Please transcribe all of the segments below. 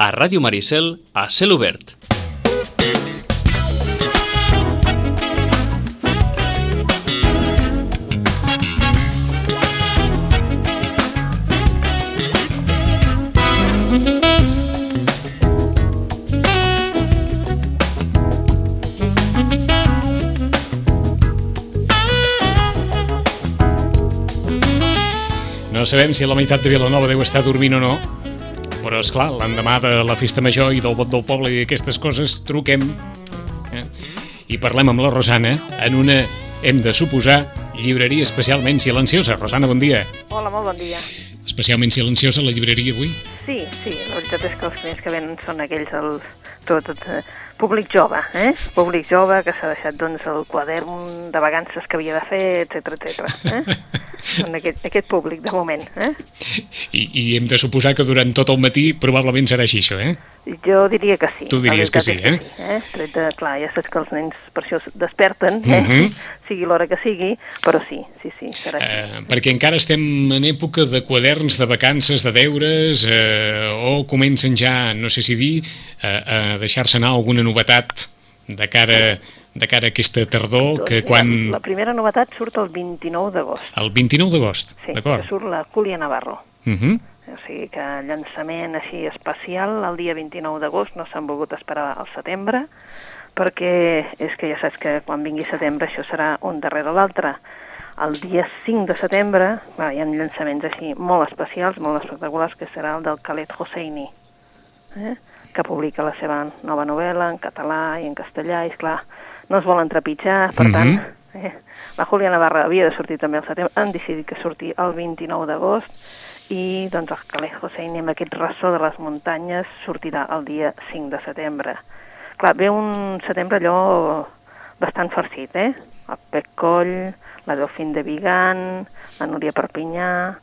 a Ràdio Maricel a cel obert. No sabem si la meitat de Vilanova deu estar dormint o no, però és clar, l'endemà de la festa major i del vot del poble i aquestes coses truquem eh? i parlem amb la Rosana en una, hem de suposar, llibreria especialment silenciosa. Rosana, bon dia. Hola, molt bon dia. Especialment silenciosa la llibreria avui? Sí, sí, la veritat és que els primers que venen són aquells, el, tot, tot eh, públic jove, eh? Públic jove que s'ha deixat, doncs, el quadern de vacances que havia de fer, etc etc. eh? en aquest, aquest públic, de moment. Eh? I, I hem de suposar que durant tot el matí probablement serà així, això, eh? Jo diria que sí. Tu diries que sí, eh? Que sí, eh? Tret de, clar, ja saps que els nens per això es desperten, eh? Uh -huh. sigui l'hora que sigui, però sí, sí, sí, serà així. Eh, perquè encara estem en època de quaderns de vacances, de deures, eh, o comencen ja, no sé si dir, eh, a deixar-se anar alguna novetat de cara de cara a aquesta tardor, Doncs, que quan... La primera novetat surt el 29 d'agost. El 29 d'agost, Sí, d'acord? que surt la Julia Navarro. Uh -huh. O sigui que llançament així especial el dia 29 d'agost, no s'han volgut esperar al setembre, perquè és que ja saps que quan vingui setembre això serà un darrere l'altre. El dia 5 de setembre va, hi ha llançaments així molt especials, molt espectaculars, que serà el del Khaled Hosseini, eh? que publica la seva nova novel·la en català i en castellà, i esclar, no es volen trepitjar, per Mhm. tant, eh, la Júlia Navarra havia de sortir també al setembre, han decidit que surti el 29 d'agost, i doncs el Calais Hosseini amb aquest ressò de les muntanyes sortirà el dia 5 de setembre. Clar, ve un setembre allò bastant farcit, eh? El Pec Coll, la Delfín de Vigan, la Núria Perpinyà,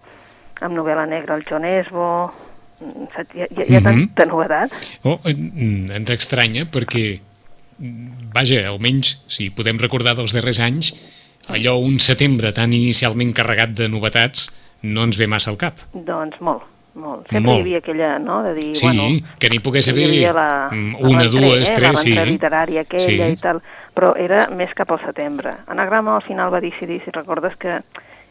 amb novel·la negra el John Esbo, mm? Hi ha, hi ha, hi ha Mhm. tanta novetat. Oh, en- ens estranya perquè, mm, vaja, almenys, si podem recordar dels darrers anys, allò un setembre tan inicialment carregat de novetats no ens ve massa al cap. Doncs molt, molt. Sempre Molt. hi havia aquella, no?, de dir, Sí, bueno... que n'hi pogués hi haver havia la, mm, la una, dues, eh? tres, sí. literària aquella Sí. i tal, però era més cap al setembre. Anagrama al final va decidir, si recordes, que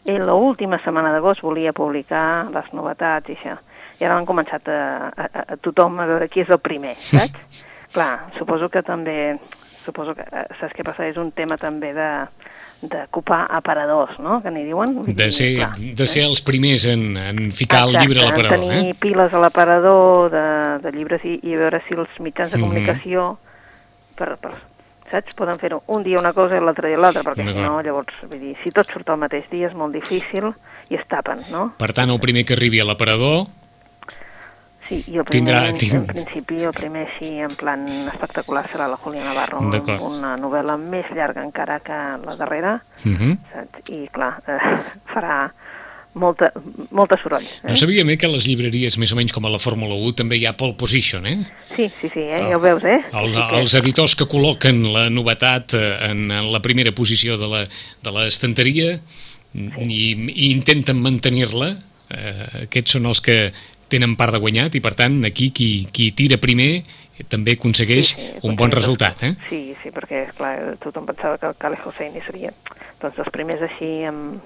ell l'última setmana d'agost volia publicar les novetats i això. I ara han començat a, a, a tothom a veure qui és el primer, saps? Clar, suposo que també, suposo que, eh, saps què passa? És un tema també de d'ocupar aparadors, no?, que n'hi diuen. De ser, clar, de ser els primers en, en ficar el llibre a l'aparador, tenir eh? piles a l'aparador de, de llibres i, i veure si els mitjans de Mhm. comunicació per, per, saps? poden fer un dia una cosa i l'altre dia l'altra, perquè si no, llavors, vull dir, si tot surt al mateix dia és molt difícil i es tapen, no? Per tant, el primer que arribi a l'aparador Sí, el primer, Tindrà- en, tin- en principi, el primer així en plan espectacular serà la Julia Navarro, una novel·la més llarga encara que la darrera, uh -huh. saps? I clar, eh, farà molta, molta soroll. Eh? no sabia bé que a les llibreries, més o menys com a la Fórmula 1, també hi ha pole position, eh? Sí, sí, sí, eh? ja ho veus, eh? El, sí que- els editors que col·loquen la novetat eh, en, en la primera posició de la- de l'estanteria i, i intenten mantenir-la, eh, aquests són els que tenen part de guanyat i per tant aquí qui, qui tira primer també aconsegueix un perquè bon és- resultat, eh? Sí, sí, perquè, clar, tothom pensava que el Kale Hosseini seria doncs, dels primers així, amb,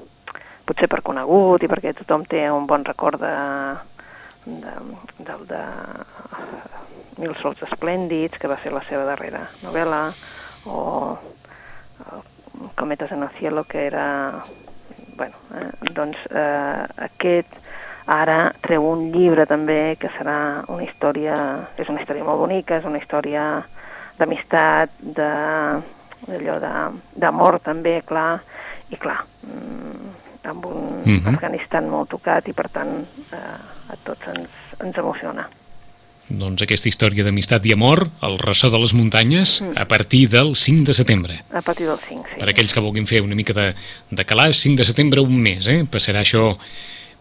potser per conegut i perquè tothom té un bon record de, de, del de Mil sols esplèndids, que va ser la seva darrera novel·la, o, o Cometes en el cielo, que era... Bueno, eh, doncs eh, aquest ara treu un llibre també que serà una història, és una història molt bonica, és una història d'amistat, de- d'allò d'amor també, clar, i clar, mm, amb un Mhm. Afganistan molt tocat i per tant eh, a tots ens, ens emociona. Doncs aquesta història d'amistat i amor, el ressò de les muntanyes, Mm. a partir del 5 de setembre. A partir del 5, sí. Per aquells que vulguin fer una mica de, de calaix, 5 de setembre, un mes, eh? Passarà això,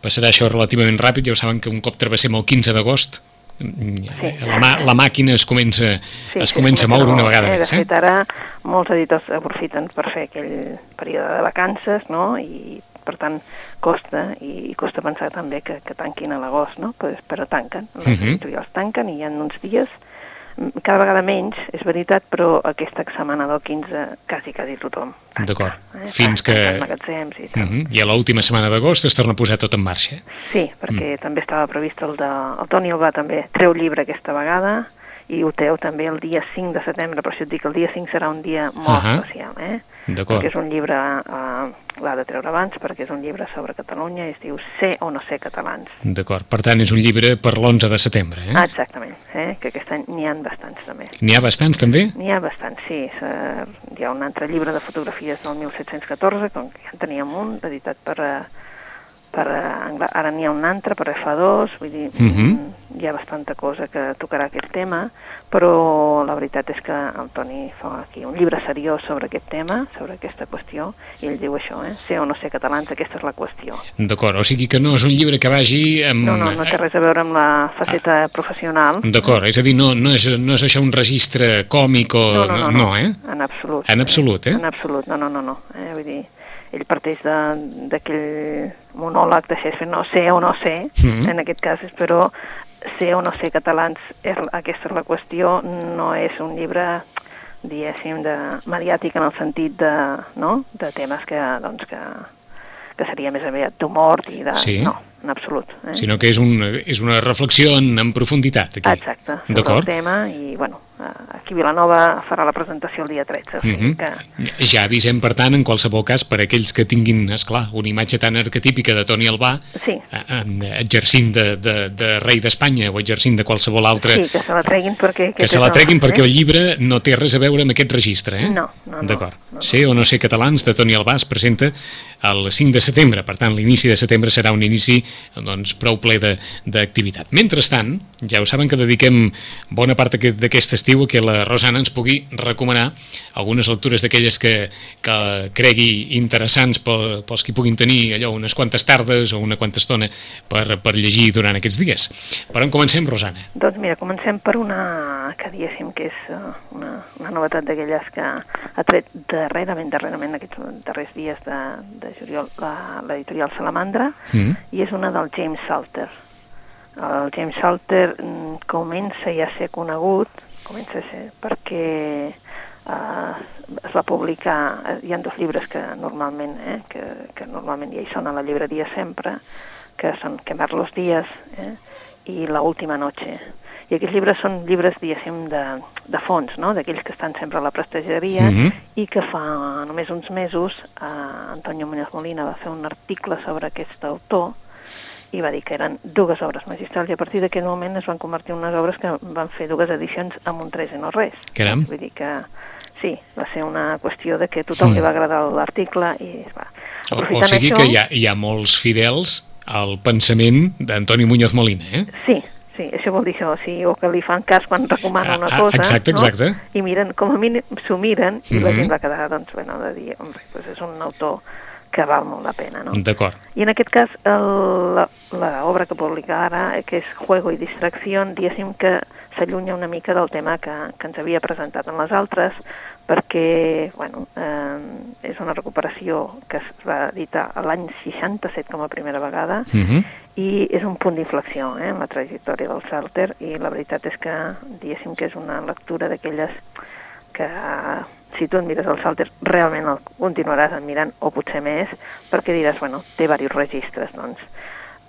passarà això relativament ràpid, ja ho saben que un cop travessem el 15 d'agost, sí. la, mà, la màquina es comença, Sí, es sí, comença sí, a moure una vegada eh, més. De Eh? fet, ara molts editors aprofiten per fer aquell període de vacances, no?, i per tant costa, i, costa pensar també que, que tanquin a l'agost, no? Però, però tanquen, les Mhm. editorials tanquen i hi ha uns dies cada vegada menys, és veritat, però aquesta setmana del 15 quasi, quasi tothom. D'acord. Eh? Fins que- magatzems i tal. Uh -huh. I a l'última setmana d'agost es torna a posar tot en marxa. Sí, perquè mm. també estava previst el de... El Toni Albà també treu llibre aquesta vegada i ho treu també el dia 5 de setembre, per això et dic que el dia 5 serà un dia molt Ahà. especial, eh? D'acord. Perquè és un llibre, eh, l'ha de treure abans, perquè és un llibre sobre Catalunya i es diu Ser o no ser catalans. D'acord. Per tant, és un llibre per l'11 de setembre, eh? Ah, exactament, eh? que aquest any n'hi ha bastants també. N'hi ha bastants, també? N'hi ha bastants, sí. Eh, Hi ha un altre llibre de fotografies del 1714, com que ja en teníem un, editat per, eh, per eh, Angla- ara n'hi ha un altre per F2, vull dir, Mhm. hi ha bastanta cosa que tocarà aquest tema, però la veritat és que el Toni fa aquí un llibre seriós sobre aquest tema, sobre aquesta qüestió, i ell diu això, eh? ser o no ser catalans, aquesta és la qüestió. D'acord. O sigui que no és un llibre que vagi amb... No, no, no té res a veure amb la faceta professional. D'acord, és a dir, no, no, és, no és això un registre còmic o... No, no, no, no, eh? en absolut. En absolut, eh? En absolut, no, no, no, no. Eh? Vull dir, ell parteix d'aquell monòleg de Shakespeare, no sé o no sé, Mhm. en aquest cas, però ser o no ser catalans, és, aquesta és la qüestió, no és un llibre diguéssim, de, mediàtic en el sentit de, no? de temes que, doncs, que, que seria més aviat d'humor i de... Sí. No, en absolut. Eh? Sinó que és, un, és una reflexió en, en profunditat, aquí. Exacte, sobre el D'acord. tema i, bueno, aquí a Vilanova farà la presentació el dia 13, o sigui Mhm. que... Ja avisem, per tant, en qualsevol cas, per aquells que tinguin, és clar, una imatge tan arquetípica de Toni Albà, Sí. eh, en- exercint de, de, de rei d'Espanya o exercint de qualsevol altre, Sí, que se la treguin perquè... que se la treguin perquè eh? el llibre no té res a veure amb aquest registre, eh? No, no, no. D'acord. No, no. Ser o no ser catalans, de Toni Albà, es presenta el 5 de setembre, per tant, l'inici de setembre serà un inici doncs, prou ple de- d'activitat. Mentrestant, ja ho saben que dediquem bona part d'aquest d'aquest estiu que la Rosana ens pugui recomanar algunes lectures d'aquelles que, que cregui interessants pel, pels que puguin tenir allò unes quantes tardes o una quanta estona per, per llegir durant aquests dies. Per on comencem, Rosana? Doncs mira, comencem per una que diguéssim que és eh, una, una novetat d'aquelles que ha tret darrerament, darrerament, aquests darrers dies de, de juliol, l'editorial Salamandra, Mm. i és una del James Salter. El James Salter mm, comença ja a ser conegut, comença a ser perquè eh, es va publicar, eh, hi ha dos llibres que normalment, eh, que, que normalment ja hi són a la llibreria sempre, que són Quemar los días eh, i La última noche. I aquests llibres són llibres, diguéssim, de, de fons, no? d'aquells que estan sempre a la prestegeria Mhm. i que fa només uns mesos eh, Antonio Muñoz Molina va fer un article sobre aquest autor i va dir que eren dues obres magistrals i a partir d'aquest moment es van convertir en unes obres que van fer dues edicions amb un 3 i no res. Caram. Vull dir que sí, va ser una qüestió de que tothom Mm. li va agradar l'article i va. O, o sigui això, que hi ha, hi ha molts fidels al pensament d'Antoni Muñoz Molina, eh? Sí, sí, això vol dir això, sí, o que li fan cas quan recomana Ah, una ah, cosa, exacte, no? exacte. i miren, com a mínim s'ho miren i la Mhm. gent va quedar, doncs, bueno, de dir, home, doncs és un autor que val molt la pena, no? D'acord. I en aquest cas, el, la, la obra que publica ara, que és Juego i distracció, diguéssim que s'allunya una mica del tema que, que ens havia presentat en les altres, perquè bueno, eh, és una recuperació que es va editar l'any 67 com a primera vegada, Uh -huh. i és un punt d'inflexió eh, en la trajectòria del Salter i la veritat és que diguéssim que és una lectura d'aquelles que si tu et mires el Salter realment el continuaràs admirant o potser més perquè diràs, bueno, té diversos registres doncs.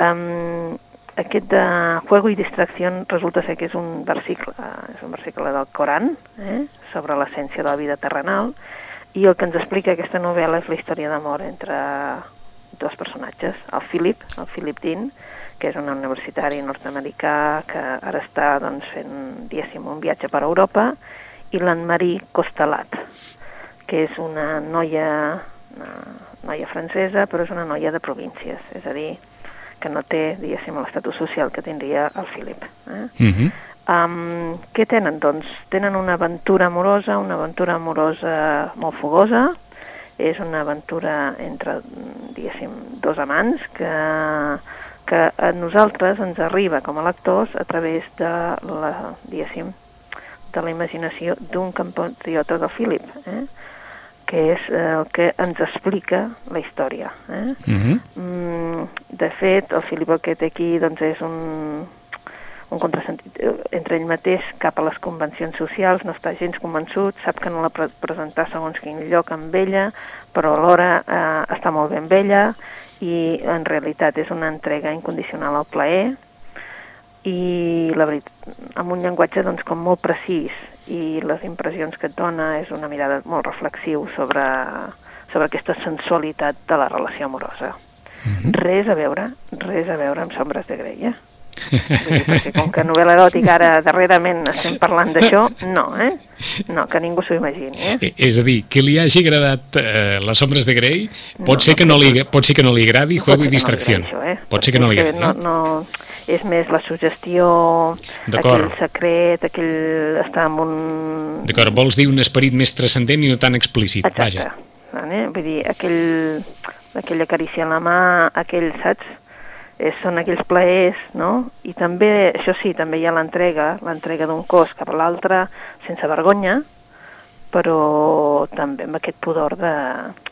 Um, aquest de Juego i distracció resulta ser que és un versicle, eh, és un versicle del Coran eh, sobre l'essència de la vida terrenal i el que ens explica aquesta novel·la és la història d'amor entre dos personatges, el Philip, el Philip Dean, que és un universitari nord-americà que ara està doncs, fent, diguéssim, un viatge per Europa, i l'Anne-Marie Costalat, que és una noia, una noia francesa, però és una noia de províncies, és a dir, que no té, diguéssim, l'estatus social que tindria el Philip. Eh? Uh -huh. Um, què tenen? Doncs tenen una aventura amorosa, una aventura amorosa molt fogosa, és una aventura entre, diguéssim, dos amants que, que a nosaltres ens arriba com a lectors a través de la, diguéssim, de la imaginació d'un compatriota del Philip, eh? que és eh, el que ens explica la història. Eh? Uh -huh. Mm, de fet, el que té aquí doncs, és un, un contrasentit eh, entre ell mateix cap a les convencions socials, no està gens convençut, sap que no la pre presentar segons quin lloc amb ella, però alhora eh, està molt bé amb ella i en realitat és una entrega incondicional al plaer i la veritat, amb un llenguatge doncs, com molt precís i les impressions que et dona és una mirada molt reflexiu sobre, sobre aquesta sensualitat de la relació amorosa. Mm -hmm. Res a veure, res a veure amb Sombres de Grey, eh? perquè com que novel·la eròtica ara darrerament estem parlant d'això, no, eh? No, que ningú s'ho imagini, eh? És a dir, que li hagi agradat eh, Les ombres de Grey, pot, no, ser que no li, pot ser que no li agradi Juego i Distracció. No eh? Pot ser que no li agradi, no? no és més la sugestió, aquell secret, aquell estar en un... D'acord, vols dir un esperit més transcendent i no tan explícit, Exacte. vaja. Vale? Vull dir, aquell, aquella carícia en la mà, aquell, saps? És, són aquells plaers, no? I també, això sí, també hi ha l'entrega, l'entrega d'un cos cap a l'altre, sense vergonya, però també amb aquest pudor de,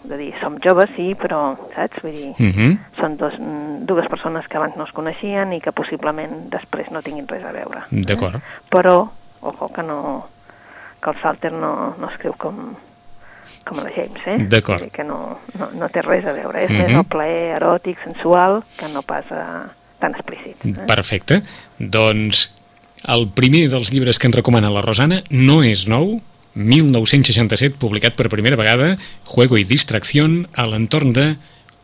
de dir, som joves, sí, però, saps? Vull dir, uh -huh. són dos, dues persones que abans no es coneixien i que possiblement després no tinguin res a veure. D'acord. Eh? Però, ojo, que no que el Salter no, no escriu com, com la James, eh? D'acord. Que no, no, no té res a veure, és uh -huh. més -huh. el plaer eròtic, sensual, que no pas a, tan explícit. Eh? Perfecte. Doncs el primer dels llibres que ens recomana la Rosana no és nou, 1967, publicat per primera vegada, Juego i distracció a l'entorn de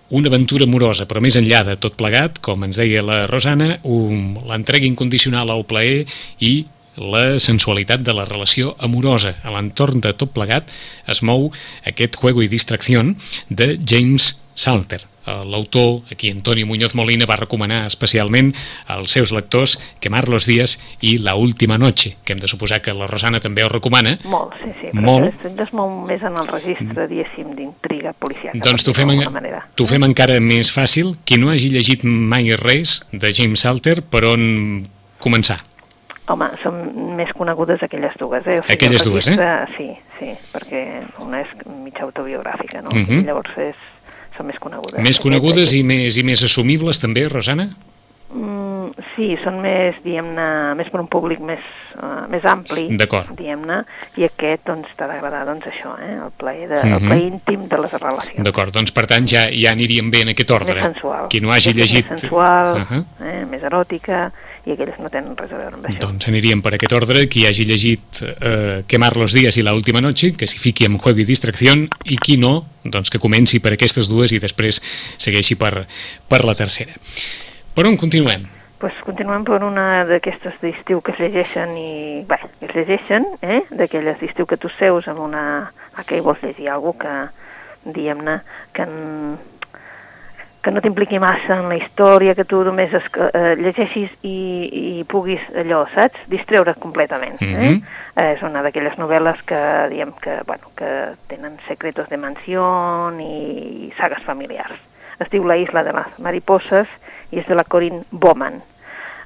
una aventura amorosa, però més enllà de tot plegat, com ens deia la Rosana, un, l'entrega incondicional al plaer i la sensualitat de la relació amorosa. A l'entorn de tot plegat es mou aquest Juego i distracció de James Salter. L'autor, aquí Antonio Muñoz Molina, va recomanar especialment als seus lectors Quemar los días i La última noche, que hem de suposar que la Rosana també ho recomana. Molt, sí, sí, però Molt. És molt més en el registre, diguéssim, d'intriga policiaca. Doncs t'ho fem, en, t'ho fem encara més fàcil. Qui no hagi llegit mai res de James Salter, per on començar? Home, són més conegudes aquelles dues, eh? O Aquelles el dues, eh? registre, Sí, sí, perquè una és mitja autobiogràfica, no? Mhm. I llavors és, són més conegudes. Més conegudes i més, i més assumibles també, Rosana? Mm, sí, són més, diguem-ne, més per un públic més, uh, més ampli, diguem-ne, i aquest, doncs, t'ha d'agradar, doncs, això, eh? El plaer, de, Mhm. el plaer íntim de les relacions. D'acord, doncs per tant ja, ja aniríem bé en aquest ordre. Més sensual. Qui no hagi llegit... Més sensual, Uh -huh. eh? més eròtica, i aquelles no tenen res a veure amb això. Doncs aniríem per aquest ordre, qui hagi llegit eh, Quemar los días i la última noche, que s'hi fiqui amb Juego i distracció, i qui no, doncs que comenci per aquestes dues i després segueixi per, per la tercera. Per on continuem? pues continuem per una d'aquestes d'estiu que es llegeixen i, bé, que es llegeixen, eh? d'aquelles d'estiu que tu seus amb una... a què vols llegir? Algú que, diguem-ne, que, en, que no t'impliqui massa en la història, que tu només es, eh, llegeixis i, i puguis allò, saps? Distreure't completament. Eh? Mhm. eh, és una d'aquelles novel·les que, diem, que, bueno, que tenen secretos de mansió i sagues familiars. Es diu La isla de les mariposas i és de la Corinne Bowman,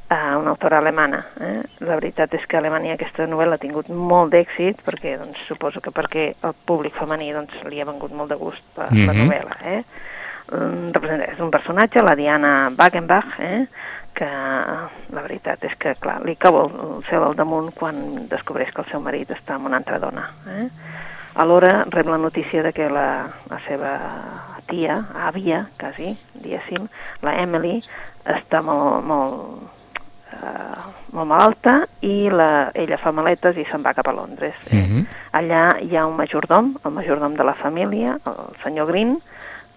eh, una autora alemana. Eh? La veritat és que a Alemanya aquesta novel·la ha tingut molt d'èxit perquè doncs, suposo que perquè el públic femení doncs, li ha vengut molt de gust la, la Mhm. novel·la. Eh? Mm, és un personatge, la Diana Wagenbach, eh? que la veritat és que, clar, li cau el, el cel al damunt quan descobreix que el seu marit està amb una altra dona. Eh? Alhora rep la notícia de que la, la seva tia, àvia, quasi, diguéssim, la Emily, està molt, molt, uh, molt malalta i la, ella fa maletes i se'n va cap a Londres. Mhm. Allà hi ha un majordom, el majordom de la família, el senyor Green,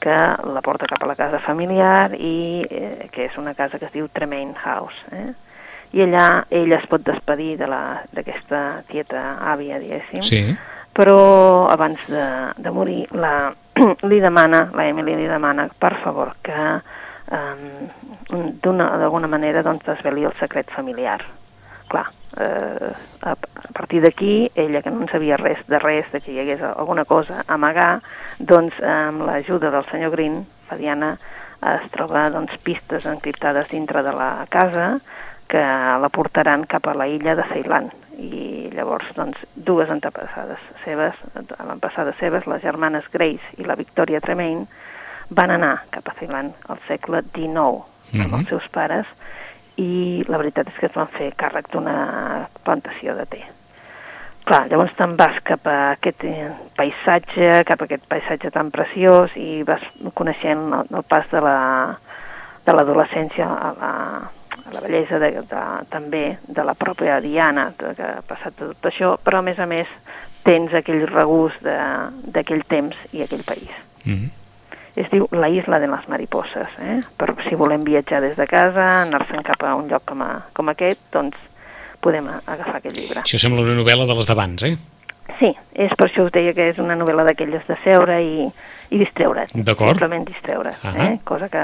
que la porta cap a la casa familiar i eh, que és una casa que es diu Tremaine House. Eh? I allà ella es pot despedir de d'aquesta tieta àvia, diguéssim, Sí. però abans de, de morir la, li demana, la Emily li demana, per favor, que d'una- d'alguna manera doncs, desveli el secret familiar. Clar, eh, a, a partir d'aquí, ella que no en sabia res de res, de que hi hagués alguna cosa a amagar, doncs amb l'ajuda del senyor Green, la Diana es troba doncs, pistes encriptades dintre de la casa que la portaran cap a la illa de Ceilan i llavors, doncs, dues antepassades seves, avantpassades seves, les germanes Grace i la Victoria Tremaine, van anar cap a Ceylon al segle XIX mm -hmm. amb els seus pares i la veritat és que es van fer càrrec d'una plantació de té. Clar, llavors te'n vas cap a aquest eh, paisatge, cap a aquest paisatge tan preciós i vas coneixent el, el pas de la de l'adolescència a la, a la bellesa de, de, també de la pròpia Diana, de, que ha passat tot això, però a més a més tens aquell regust d'aquell temps i aquell país. Mm -hmm es diu La isla de les mariposses, eh? per si volem viatjar des de casa, anar-se'n cap a un lloc com, a, com aquest, doncs podem agafar aquest llibre. Això sembla una novel·la de les d'abans, eh? Sí, és per això us deia que és una novel·la d'aquelles de seure i, i distreure't. D'acord. Simplement distreure't, uh -huh. eh? cosa que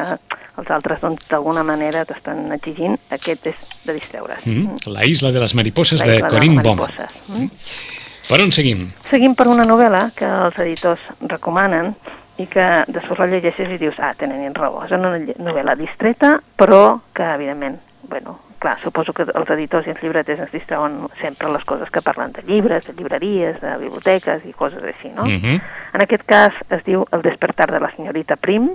els altres doncs d'alguna manera t'estan exigint, aquest és de distreure's. Mm -hmm. La isla de les mariposses La de Corinne. Mm. Per on seguim? Seguim per una novel·la que els editors recomanen, i que de sobre la llegeixes i dius, ah, tenen raó, és una novel·la distreta, però que, evidentment, bueno, clar, suposo que els editors i els llibreters ens distreuen sempre les coses que parlen de llibres, de llibreries, de biblioteques i coses així, no? Uh mhm. -huh. En aquest cas es diu El despertar de la senyorita Prim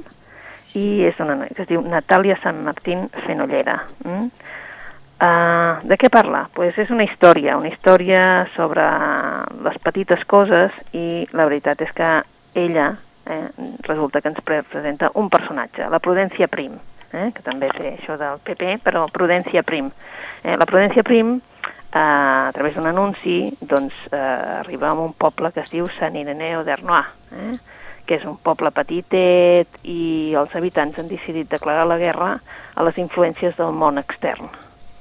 i és una noia que es diu Natàlia Sant Martín Fenollera. Mm? Uh, de què parla? Pues és una història, una història sobre les petites coses i la veritat és que ella eh, resulta que ens presenta un personatge, la Prudència Prim, eh, que també té això del PP, però Prudència Prim. Eh, la Prudència Prim, eh, a través d'un anunci, doncs, eh, arriba a un poble que es diu Sant Ireneo d'Ernois, eh, que és un poble petitet i els habitants han decidit declarar la guerra a les influències del món extern.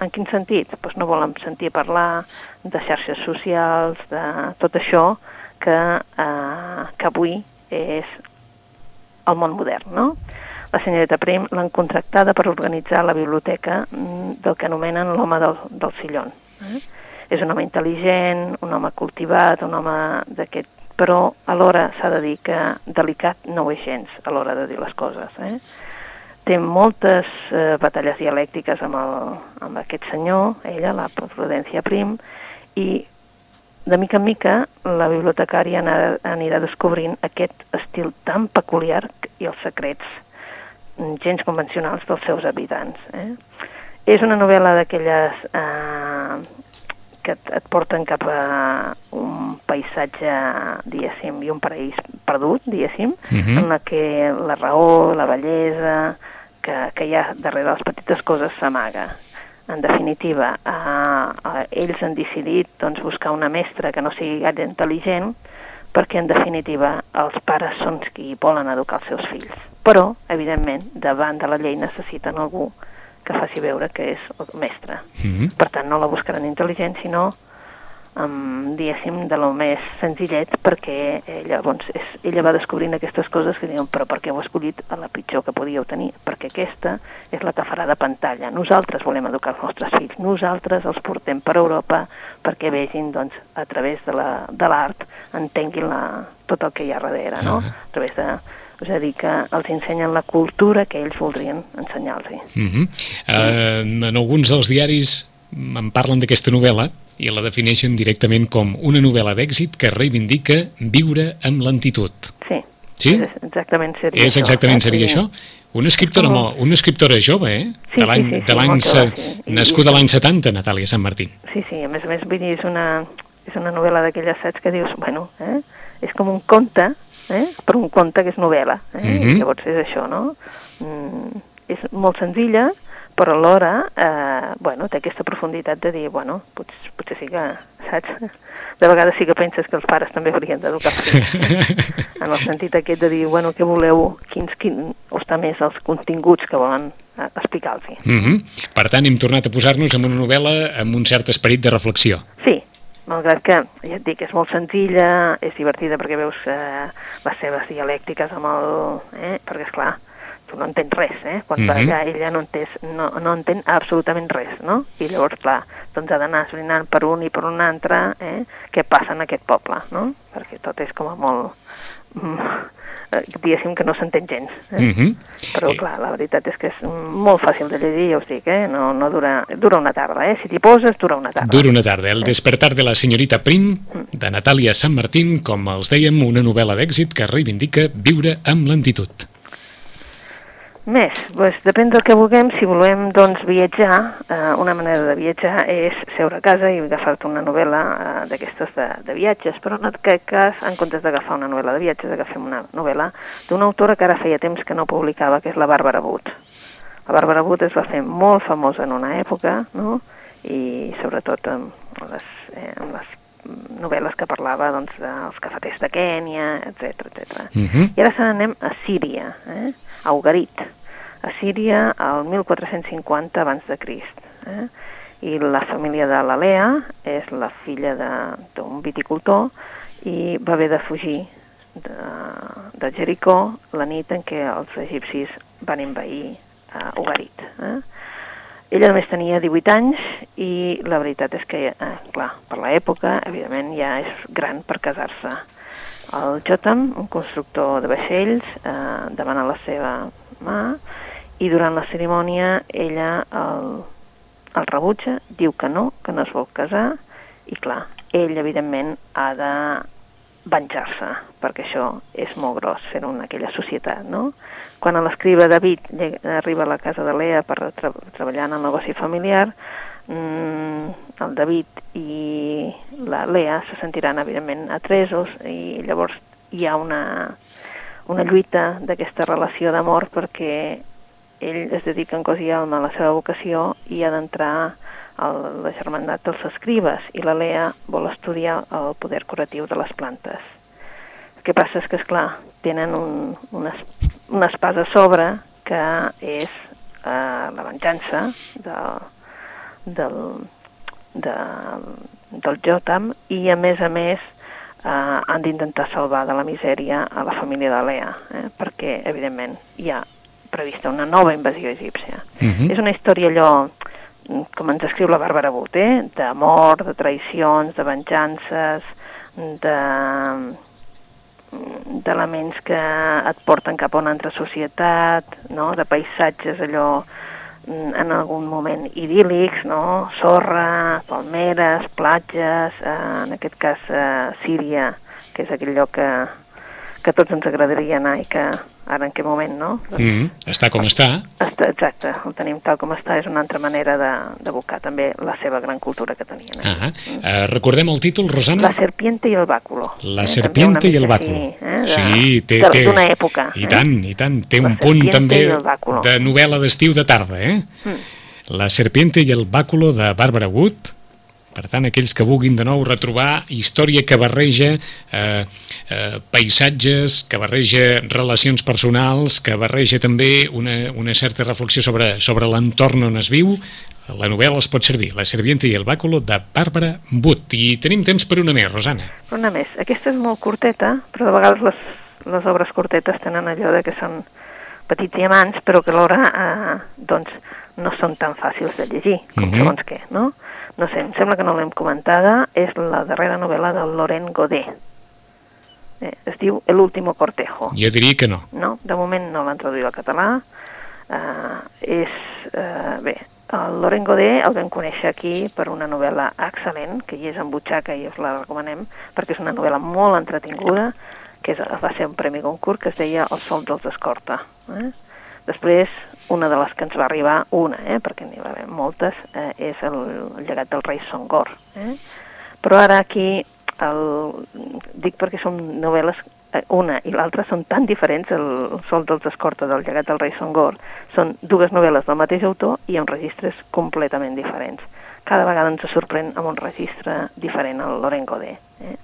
En quin sentit? Pues no volen sentir parlar de xarxes socials, de tot això que, eh, que avui és el món modern, no? La senyoreta Prim l'han contractada per organitzar la biblioteca mm, del que anomenen l'home del, del sillon. Eh? És un home intel·ligent, un home cultivat, un home d'aquest... Però alhora s'ha de dir que delicat no ho és gens a l'hora de dir les coses. Eh? Té moltes eh, batalles dialèctiques amb, el, amb aquest senyor, ella, la Prudència Prim, i de mica en mica la bibliotecària anirà descobrint aquest estil tan peculiar i els secrets gens convencionals dels seus habitants. Eh? És una novel·la d'aquelles eh, que et, et porten cap a un paisatge, diguéssim, i un paraís perdut, diguéssim, uh mhm. -huh. en la que la raó, la bellesa que, que hi ha darrere les petites coses s'amaga en definitiva, eh, eh, ells han decidit doncs, buscar una mestra que no sigui gaire intel·ligent perquè, en definitiva, els pares són qui volen educar els seus fills. Però, evidentment, davant de la llei necessiten algú que faci veure que és mestre. Mm -hmm. Per tant, no la buscaran intel·ligent, sinó um, diguéssim, de lo més senzillet, perquè ella, doncs, és, ella va descobrint aquestes coses que diuen, però per què heu escollit a la pitjor que podíeu tenir? Perquè aquesta és la que farà de pantalla. Nosaltres volem educar els nostres fills, nosaltres els portem per Europa perquè vegin, doncs, a través de l'art, la, entenguin la, tot el que hi ha darrere, no? Uh -huh. A través de és a dir, que els ensenyen la cultura que ells voldrien ensenyar-los. Uh -huh. uh, en alguns dels diaris em parlen d'aquesta novel·la i la defineixen directament com una novel·la d'èxit que reivindica viure amb lentitud. Sí. Sí? És exactament seria És exactament això, seria això? Una escriptora, no. una escriptora jove, eh? Sí, de l'any, sí, sí, sí, sí, sí. nascuda l'any 70, Natàlia Sant Martín. Sí, sí, a més a més, vull dir, és una, és una novel·la d'aquelles sets que dius, bueno, eh? és com un conte, eh? però un conte que és novel·la. Eh? Mm -hmm. Llavors és això, no? Mm, és molt senzilla, però alhora, eh, bueno, té aquesta profunditat de dir, bueno, potser, potser sí que, saps? De vegades sí que penses que els pares també haurien d'educar fills, en el sentit aquest de dir, bueno, què voleu, quins, quin, o està més els continguts que volen eh, explicar-los. Mm -hmm. Per tant, hem tornat a posar-nos en una novel·la amb un cert esperit de reflexió. Sí, malgrat que, ja et dic, és molt senzilla, és divertida perquè veus eh, les seves dialèctiques amb el... Eh, perquè, és clar, tu no entens res, eh? Quan mm -hmm. ella no, entès, no, no entén absolutament res, no? I llavors, clar, doncs ha d'anar esbrinant per un i per un altre eh? què passa en aquest poble, no? Perquè tot és com a molt... eh, diguéssim que no s'entén gens. Eh? Mm -hmm. Però, clar, la veritat és que és molt fàcil de llegir, ja us dic, eh? No, no dura, dura una tarda, eh? Si t'hi poses, dura una tarda. Dura una tarda. El despertar de la senyorita Prim, de Natàlia Sant Martín, com els dèiem, una novel·la d'èxit que reivindica viure amb lentitud. Més, doncs depèn del que vulguem. Si volem doncs, viatjar, eh, una manera de viatjar és seure a casa i agafar-te una novel·la eh, d'aquestes de, de viatges, però en aquest cas, en comptes d'agafar una novel·la de viatges, agafem una novel·la d'una autora que ara feia temps que no publicava, que és la Bàrbara Wood. La Bàrbara Wood es va fer molt famosa en una època, no?, i sobretot amb les, eh, amb les novel·les que parlava doncs, dels cafeters de Kènia, etc etc. Mm -hmm. I ara se n'anem a Síria, eh? A Ugarit, a Síria al 1450 abans de Crist. Eh? I la família de la Lea és la filla d'un viticultor i va haver de fugir de, de Jericó la nit en què els egipcis van envair uh, Ugarit. Eh? Ella només tenia 18 anys i la veritat és que, eh, clar, per l'època, evidentment, ja és gran per casar-se. El Jotham, un constructor de vaixells, eh, demana la seva mà i durant la cerimònia ella el, el rebutja, diu que no, que no es vol casar i clar, ell evidentment ha de venjar-se, perquè això és molt gros fer-ho en aquella societat, no? Quan l'escriba David arriba a la casa de Lea per treballar en el negoci familiar, mm, el David i la Lea se sentiran evidentment atresos i llavors hi ha una, una lluita d'aquesta relació d'amor perquè ell es dedica en cos i alma a la seva vocació i ha d'entrar a la germandat dels escribes i la Lea vol estudiar el poder curatiu de les plantes. El que passa és que, és clar, tenen un, una, una espasa a sobre que és eh, la venjança de, del, de, del Jotam i, a més a més, eh, han d'intentar salvar de la misèria a la família de Lea, eh, perquè, evidentment, hi ha prevista una nova invasió egípcia. Mhm. És una història allò, com ens escriu la Bàrbara But, eh? d'amor, de traïcions, de venjances, de d'elements que et porten cap a una altra societat, no? de paisatges allò en algun moment idíl·lics, no? sorra, palmeres, platges, eh, en aquest cas eh, Síria, que és aquell lloc que, que tots ens agradaria anar i que ara en què moment, no? Doncs Mm, està com està. està, exacte, el tenim tal com està, és una altra manera de- d'abocar també la seva gran cultura que tenien. eh? Ah, eh, recordem el títol, Rosana? La serpiente i el bàculo. La Eh, serpiente i el bàculo. mica així, eh, de- Sí, té... té D'una època. I eh? tant, i tant. Té La un punt també de novel·la d'estiu de tarda, eh? Mm. La serpiente i el bàculo de Bàrbara Wood. Per tant, aquells que vulguin de nou retrobar història que barreja eh, eh, paisatges, que barreja relacions personals, que barreja també una, una certa reflexió sobre, sobre l'entorn on es viu, la novel·la els pot servir. La serpiente i el bàculo de Bàrbara Wood. I tenim temps per una més, Rosana. Una més. Aquesta és molt curteta, però de vegades les, les obres curtetes tenen allò de que són petits diamants, però que alhora eh, doncs, no són tan fàcils de llegir, com Mhm. segons què, no? No sé, em sembla que no l'hem comentada, és la darrera novel·la del Laurent Godet. Eh, es diu El último cortejo. Jo diria que no. No, de moment no l'han traduït al català. Uh, és, uh, bé, el Loren Godet el vam conèixer aquí per una novel·la excel·lent, que hi és en butxaca i us la recomanem, perquè és una novel·la molt entretinguda, que és, va ser un premi concurs que es deia El sol dels escorta. Eh? Després, una de les que ens va arribar, una, eh, perquè n'hi va haver moltes, eh, és el, llegat del rei Songor. Eh? Però ara aquí, el, dic perquè són novel·les, eh, una i l'altra són tan diferents, el Sol dels Escorta del llegat del rei Songor, són dues novel·les del mateix autor i amb registres completament diferents. Cada vegada ens sorprèn amb un registre diferent el Loren Godet. Eh?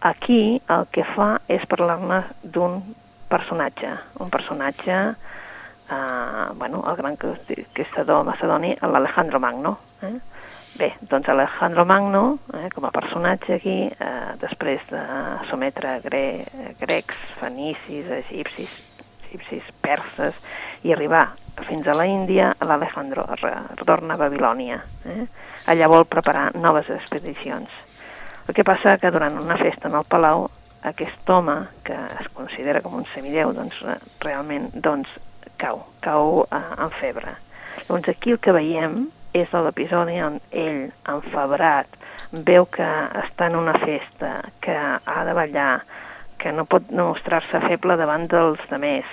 Aquí el que fa és parlar-ne d'un personatge, un personatge, eh, bueno, el gran conquistador macedoni, l'Alejandro Magno. Eh? Bé, doncs Alejandro Magno, eh, com a personatge aquí, eh, després de sometre gre grecs, fenicis, egipcis, egipcis, perses, i arribar fins a la Índia, l'Alejandro retorna a Babilònia. Eh? Allà vol preparar noves expedicions. El que passa que durant una festa en el Palau aquest home, que es considera com un semideu, doncs realment doncs, cau, cau eh, en febre. Llavors aquí el que veiem és l'episodi on ell, enfebrat, veu que està en una festa, que ha de ballar, que no pot mostrar-se feble davant dels demés,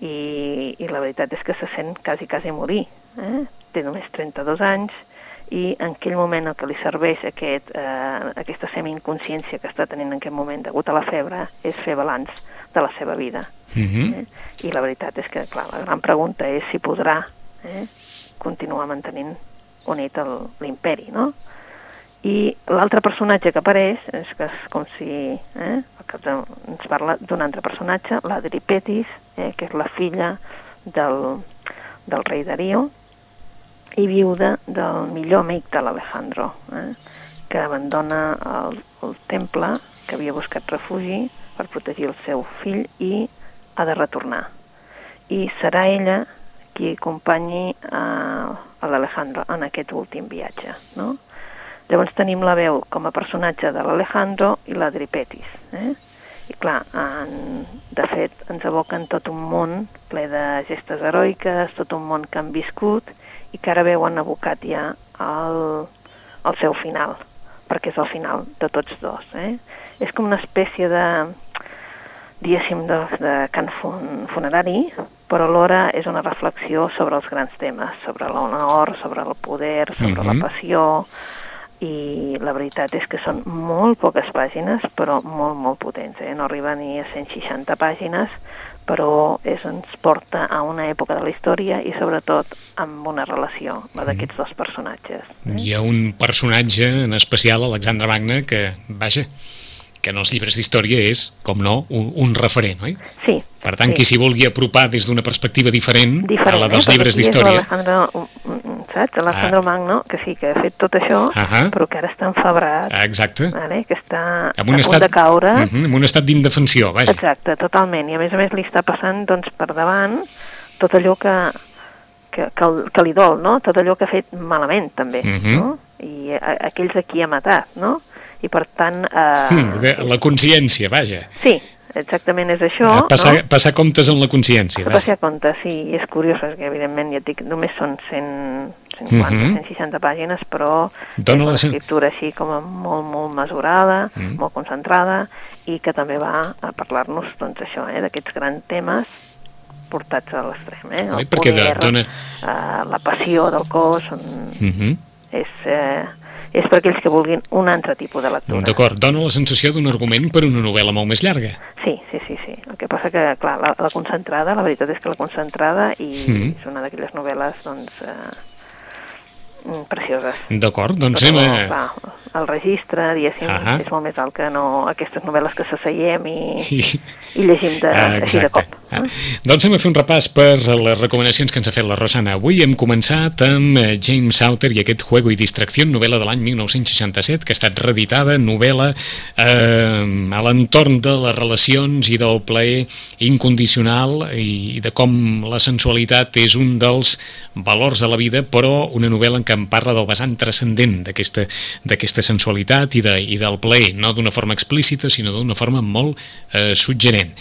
i, i la veritat és que se sent quasi, quasi morir. Eh? Té només 32 anys i en aquell moment el que li serveix aquest, eh, aquesta semi-inconsciència que està tenint en aquest moment degut a la febre és fer balanç de la seva vida. Uh -huh. eh? I la veritat és que, clar, la gran pregunta és si podrà eh, continuar mantenint unit l'imperi, no? I l'altre personatge que apareix és que és com si eh, que ens parla d'un altre personatge, l'Adri Petis, eh, que és la filla del, del rei Darío i viuda del millor amic de l'Alejandro, eh, que abandona el, el temple, que havia buscat refugi per protegir el seu fill i ha de retornar. I serà ella qui acompanyi a, a l'Alejandro en aquest últim viatge, no? Llavors tenim la veu com a personatge de l'Alejandro i la Dripetis. Eh? I clar, en, de fet, ens evoquen tot un món ple de gestes heroiques, tot un món que han viscut i que ara veuen abocat ja al, al seu final, perquè és el final de tots dos. Eh? És com una espècie de, diguéssim, de, de cant fun, funerari, però alhora és una reflexió sobre els grans temes, sobre l'honor, sobre el poder, sobre uh -huh. la mhm. passió, i la veritat és que són molt poques pàgines, però molt, molt potents. Eh? No arriba ni a 160 pàgines, però és, ens porta a una època de la història i sobretot amb una relació, la d'aquests dos personatges. Eh? Hi ha un personatge en especial, Alexandre Magna, que, vaja, que en els llibres d'història és, com no, un, un referent, oi? Sí. Per tant, sí. qui s'hi vulgui apropar des d'una perspectiva diferent, diferent a la dels eh? llibres d'història... saps? L'Alejandro ah. Magno, que sí, que ha fet tot això, -huh. però que ara està enfebrat. Ah, exacte. Vale? Que està en un a estat, punt de caure. Uh -huh, en un estat d'indefensió, vaja. Exacte, totalment. I a més a més li està passant doncs, per davant tot allò que, que, que, que li dol, no? Tot allò que ha fet malament, també, uh -huh. no? I a, aquells a qui ha matat, no? I per tant... Eh... Mm, la consciència, vaja. Sí, exactament és això. Eh, passar, no? passar comptes en la consciència. Passar comptes, sí, i és curiós, perquè evidentment ja dic, només són 100, 150, uh -huh. 160 pàgines, però Dona és una escriptura així com molt, molt mesurada, mm. -huh. molt concentrada, i que també va a parlar-nos, doncs això, eh, d'aquests grans temes portats a l'extrem, eh? El Oi, perquè poder, dona... eh, la passió del cos, mhm. -huh. és... Eh, és per aquells que vulguin un altre tipus de lectura. D'acord, dona la sensació d'un argument per una novel·la molt més llarga. Sí, sí, sí, sí. El que passa que, clar, la, la concentrada, la veritat és que la concentrada i mm. és una d'aquelles novel·les, doncs, eh, precioses. D'acord, doncs Però, anem a... Clar, el registre, diguéssim, -huh. és molt més alt que no aquestes novel·les que s'asseiem i, I... i llegim de, ah, així de cop. Ah. Doncs hem de fer un repàs per les recomanacions que ens ha fet la Rosana. Avui hem començat amb eh, James Sauter i aquest Juego i Distracció, novel·la de l'any 1967, que ha estat reeditada, novel·la eh, a l'entorn de les relacions i del plaer incondicional i de com la sensualitat és un dels valors de la vida, però una novel·la en què em parla del vessant transcendent d'aquesta sensualitat i, de, i del plaer, no d'una forma explícita, sinó d'una forma molt eh, suggerent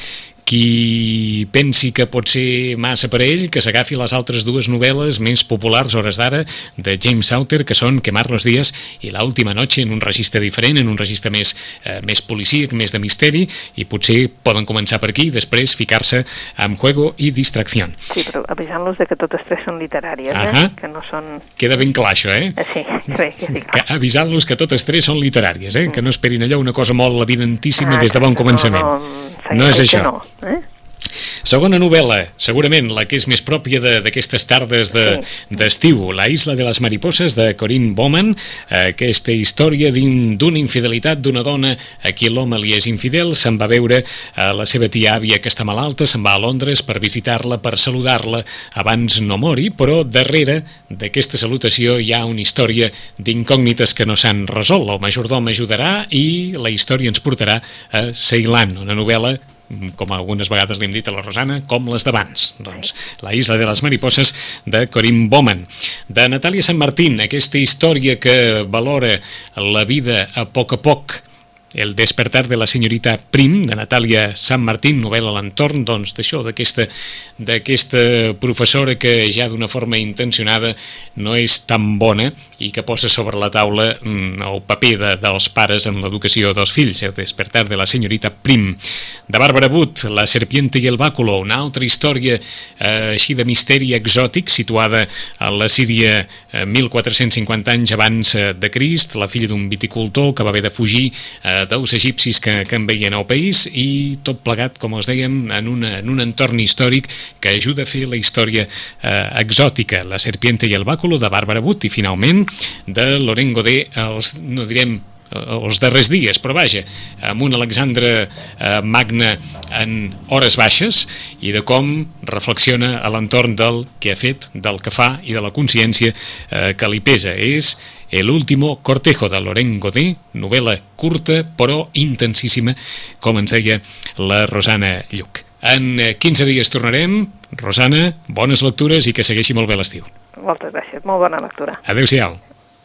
qui pensi que pot ser massa per ell, que s'agafi les altres dues novel·les més populars hores d'ara de James Sauter, que són Quemar los días i La última noche, en un registre diferent, en un registre més, eh, més policíac, més de misteri, i potser poden començar per aquí i després ficar-se amb Juego i Distracció. Sí, però avisant-los de que totes tres són literàries, uh -huh. eh? que no són... Queda ben clar això, eh? eh sí, sí, clar. Avisant-los que totes tres són literàries, eh? Mm. Que no esperin allò una cosa molt evidentíssima ah, des de bon començament. No, no, no és això. No. Eh? Segona novel·la, segurament la que és més pròpia d'aquestes tardes d'estiu, de, La isla de les mariposses, de Corinne Bowman, aquesta història d'una infidelitat d'una dona a qui l'home li és infidel, se'n va veure a la seva tia àvia que està malalta, se'n va a Londres per visitar-la, per saludar-la abans no mori, però darrere d'aquesta salutació hi ha una història d'incògnites que no s'han resolt. El majordom ajudarà i la història ens portarà a Ceilan, una novel·la com algunes vegades li hem dit a la Rosana, com les d'abans. Doncs La isla de les mariposses de Corinne Bowman. De Natàlia Sant Martín, aquesta història que valora la vida a poc a poc El despertar de la senyorita Prim, de Natàlia Sant Martín, novel·la l'entorn doncs, d'això, d'aquesta professora que ja d'una forma intencionada no és tan bona i que posa sobre la taula mm, el paper de, dels pares en l'educació dels fills, el despertar de la senyorita Prim. De Bàrbara But, La serpiente i el bàculo, una altra història eh, així de misteri exòtic situada a la Síria eh, 1450 anys abans eh, de Crist, la filla d'un viticultor que va haver de fugir eh, dels egipcis que, que en veien al país i tot plegat, com els dèiem, en, una, en un entorn històric que ajuda a fer la història eh, exòtica, La serpiente i el bàculo de Bàrbara But i finalment de Loren Godé, els, no direm eh, els darrers dies, però vaja, amb un Alexandre eh, Magne en hores baixes i de com reflexiona a l'entorn del que ha fet, del que fa i de la consciència eh, que li pesa. És El último cortejo de Loren Godé, novel·la curta però intensíssima, com ens deia la Rosana Lluc. En 15 eh, dies tornarem. Rosana, bones lectures i que segueixi molt bé l'estiu. Moltes gràcies, molt bona lectura. Adéu-siau.